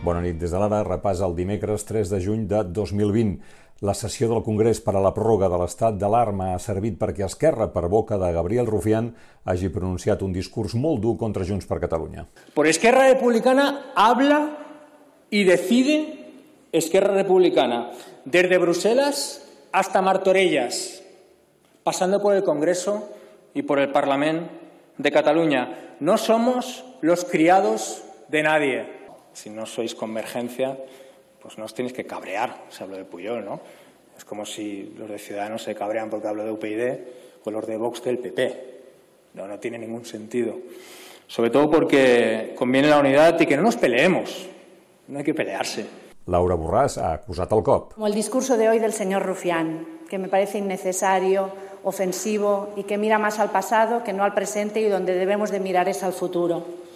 Bona nit. Des de l'ara repàs el dimecres 3 de juny de 2020. La sessió del Congrés per a la pròrroga de l'estat d'alarma ha servit perquè Esquerra, per boca de Gabriel Rufián, hagi pronunciat un discurs molt dur contra Junts per Catalunya. Por Esquerra Republicana habla y decide Esquerra Republicana, desde Bruselas hasta Martorellas, pasando por el Congreso y por el Parlamento de Cataluña. No somos los criados de nadie. Si no sois convergencia, pues no os tenéis que cabrear, se habló de Puyol, ¿no? Es como si los de Ciudadanos se cabrean porque hablo de UPyD o los de Vox del PP. No, no tiene ningún sentido. Sobre todo porque conviene la unidad y que no nos peleemos. No hay que pelearse. Laura Borràs ha acusat el cop. Como el discurso de hoy del señor Rufián, que me parece innecesario, ofensivo y que mira más al pasado que no al presente y donde debemos de mirar es al futuro.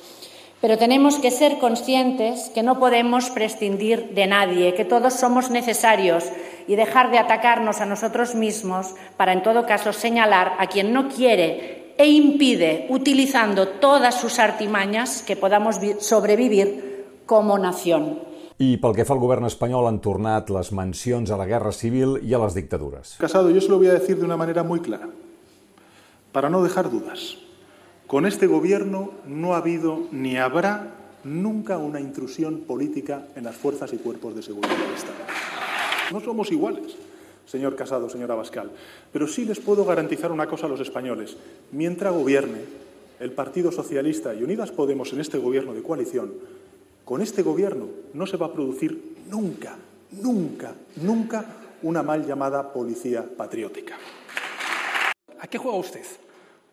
Pero tenemos que ser conscientes que no podemos prescindir de nadie, que todos somos necesarios y dejar de atacarnos a nosotros mismos para, en todo caso, señalar a quien no quiere e impide, utilizando todas sus artimañas, que podamos sobrevivir como nación. I pel que fa al govern espanyol han tornat les mencions a la guerra civil i a les dictadures. Casado, yo se lo voy a decir de una manera muy clara, para no dejar dudas. Con este gobierno no ha habido ni habrá nunca una intrusión política en las fuerzas y cuerpos de seguridad del Estado. No somos iguales, señor Casado, señora Bascal, pero sí les puedo garantizar una cosa a los españoles. Mientras gobierne el Partido Socialista y Unidas Podemos en este gobierno de coalición, con este gobierno no se va a producir nunca, nunca, nunca una mal llamada policía patriótica. ¿A qué juega usted?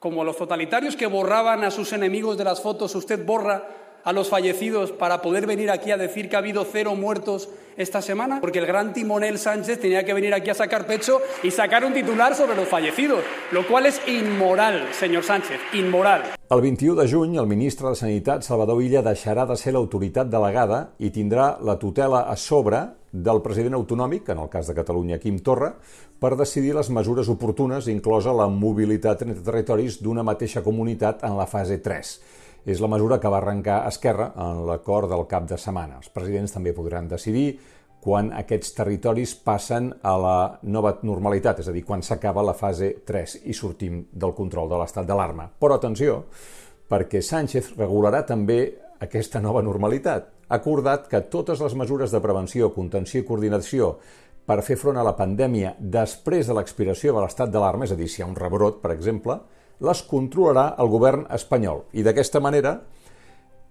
Como los totalitarios que borraban a sus enemigos de las fotos, usted borra a los fallecidos para poder venir aquí a decir que ha habido cero muertos esta semana? Porque el gran timonel Sánchez tenía que venir aquí a sacar pecho y sacar un titular sobre los fallecidos, lo cual és inmoral, senyor Sánchez, inmoral. El 21 de juny, el ministre de Sanitat, Salvador Illa, deixarà de ser l'autoritat delegada i tindrà la tutela a sobre del president autonòmic, en el cas de Catalunya, Quim Torra, per decidir les mesures oportunes, inclosa la mobilitat entre territoris d'una mateixa comunitat en la fase 3 és la mesura que va arrencar Esquerra en l'acord del cap de setmana. Els presidents també podran decidir quan aquests territoris passen a la nova normalitat, és a dir, quan s'acaba la fase 3 i sortim del control de l'estat d'alarma. Però atenció, perquè Sánchez regularà també aquesta nova normalitat. Ha acordat que totes les mesures de prevenció, contenció i coordinació per fer front a la pandèmia després de l'expiració de l'estat d'alarma, és a dir, si hi ha un rebrot, per exemple, les controlarà el govern espanyol. I d'aquesta manera,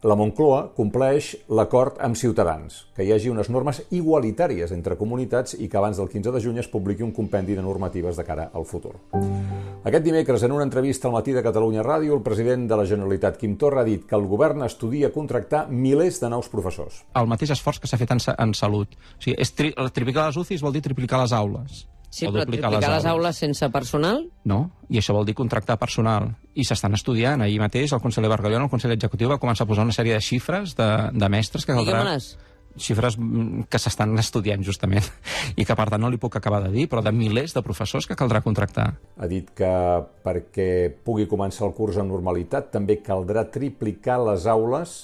la Moncloa compleix l'acord amb Ciutadans, que hi hagi unes normes igualitàries entre comunitats i que abans del 15 de juny es publiqui un compendi de normatives de cara al futur. Aquest dimecres, en una entrevista al matí de Catalunya Ràdio, el president de la Generalitat, Quim Torra, ha dit que el govern estudia contractar milers de nous professors. El mateix esforç que s'ha fet en, en salut. O sigui, és tri triplicar les UCIs vol dir triplicar les aules. Sí, però triplicar les, les aules sense personal? No, i això vol dir contractar personal. I s'estan estudiant. Ahir mateix el conseller Bargalló, el Consell Executiu, va començar a posar una sèrie de xifres de, de mestres que caldrà... Digue'm-les xifres mm, que s'estan estudiant justament i que per tant no li puc acabar de dir, però de milers de professors que caldrà contractar. Ha dit que perquè pugui començar el curs amb normalitat també caldrà triplicar les aules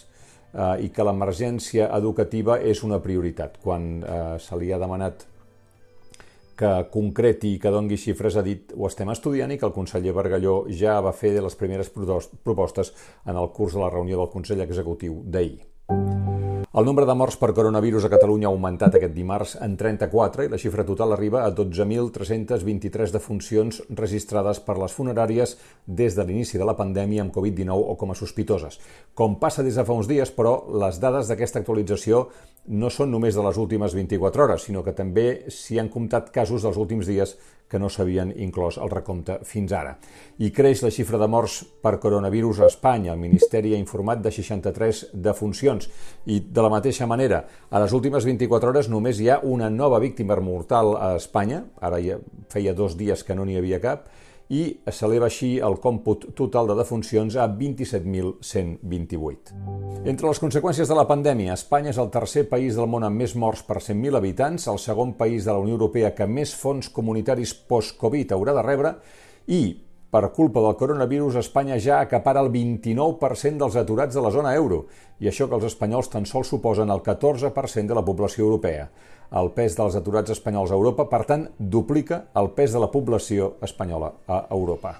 eh, i que l'emergència educativa és una prioritat. Quan eh, se li ha demanat que concreti i que dongui xifres ha dit ho estem estudiant i que el conseller Bargalló ja va fer de les primeres propostes en el curs de la reunió del Consell Executiu d'ahir. El nombre de morts per coronavirus a Catalunya ha augmentat aquest dimarts en 34 i la xifra total arriba a 12.323 defuncions registrades per les funeràries des de l'inici de la pandèmia amb Covid-19 o com a sospitoses. Com passa des de fa uns dies, però, les dades d'aquesta actualització no són només de les últimes 24 hores, sinó que també s'hi han comptat casos dels últims dies que no s'havien inclòs al recompte fins ara. I creix la xifra de morts per coronavirus a Espanya. El Ministeri ha informat de 63 defuncions. I de la mateixa manera, a les últimes 24 hores només hi ha una nova víctima mortal a Espanya. Ara ja feia dos dies que no n'hi havia cap i s'eleva així el còmput total de defuncions a 27.128. Entre les conseqüències de la pandèmia, Espanya és el tercer país del món amb més morts per 100.000 habitants, el segon país de la Unió Europea que més fons comunitaris post-Covid haurà de rebre i per culpa del coronavirus, Espanya ja acapara el 29% dels aturats de la zona euro, i això que els espanyols tan sols suposen el 14% de la població europea. El pes dels aturats espanyols a Europa, per tant, duplica el pes de la població espanyola a Europa.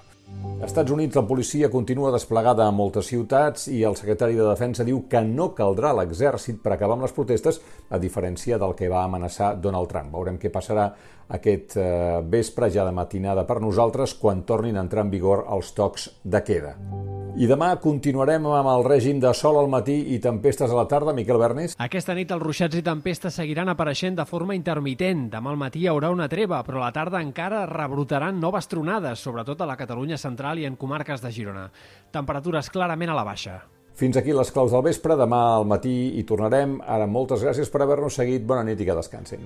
Als Estats Units la policia continua desplegada a moltes ciutats i el secretari de Defensa diu que no caldrà l'exèrcit per acabar amb les protestes, a diferència del que va amenaçar Donald Trump. Veurem què passarà aquest eh, vespre, ja de matinada per nosaltres, quan tornin a entrar en vigor els tocs de queda. I demà continuarem amb el règim de sol al matí i tempestes a la tarda. Miquel Bernis. Aquesta nit els ruixats i tempestes seguiran apareixent de forma intermitent. Demà al matí hi haurà una treva, però a la tarda encara rebrotaran noves tronades, sobretot a la Catalunya central i en comarques de Girona. Temperatures clarament a la baixa. Fins aquí les claus del vespre. Demà al matí hi tornarem. Ara moltes gràcies per haver-nos seguit. Bona nit i que descansin.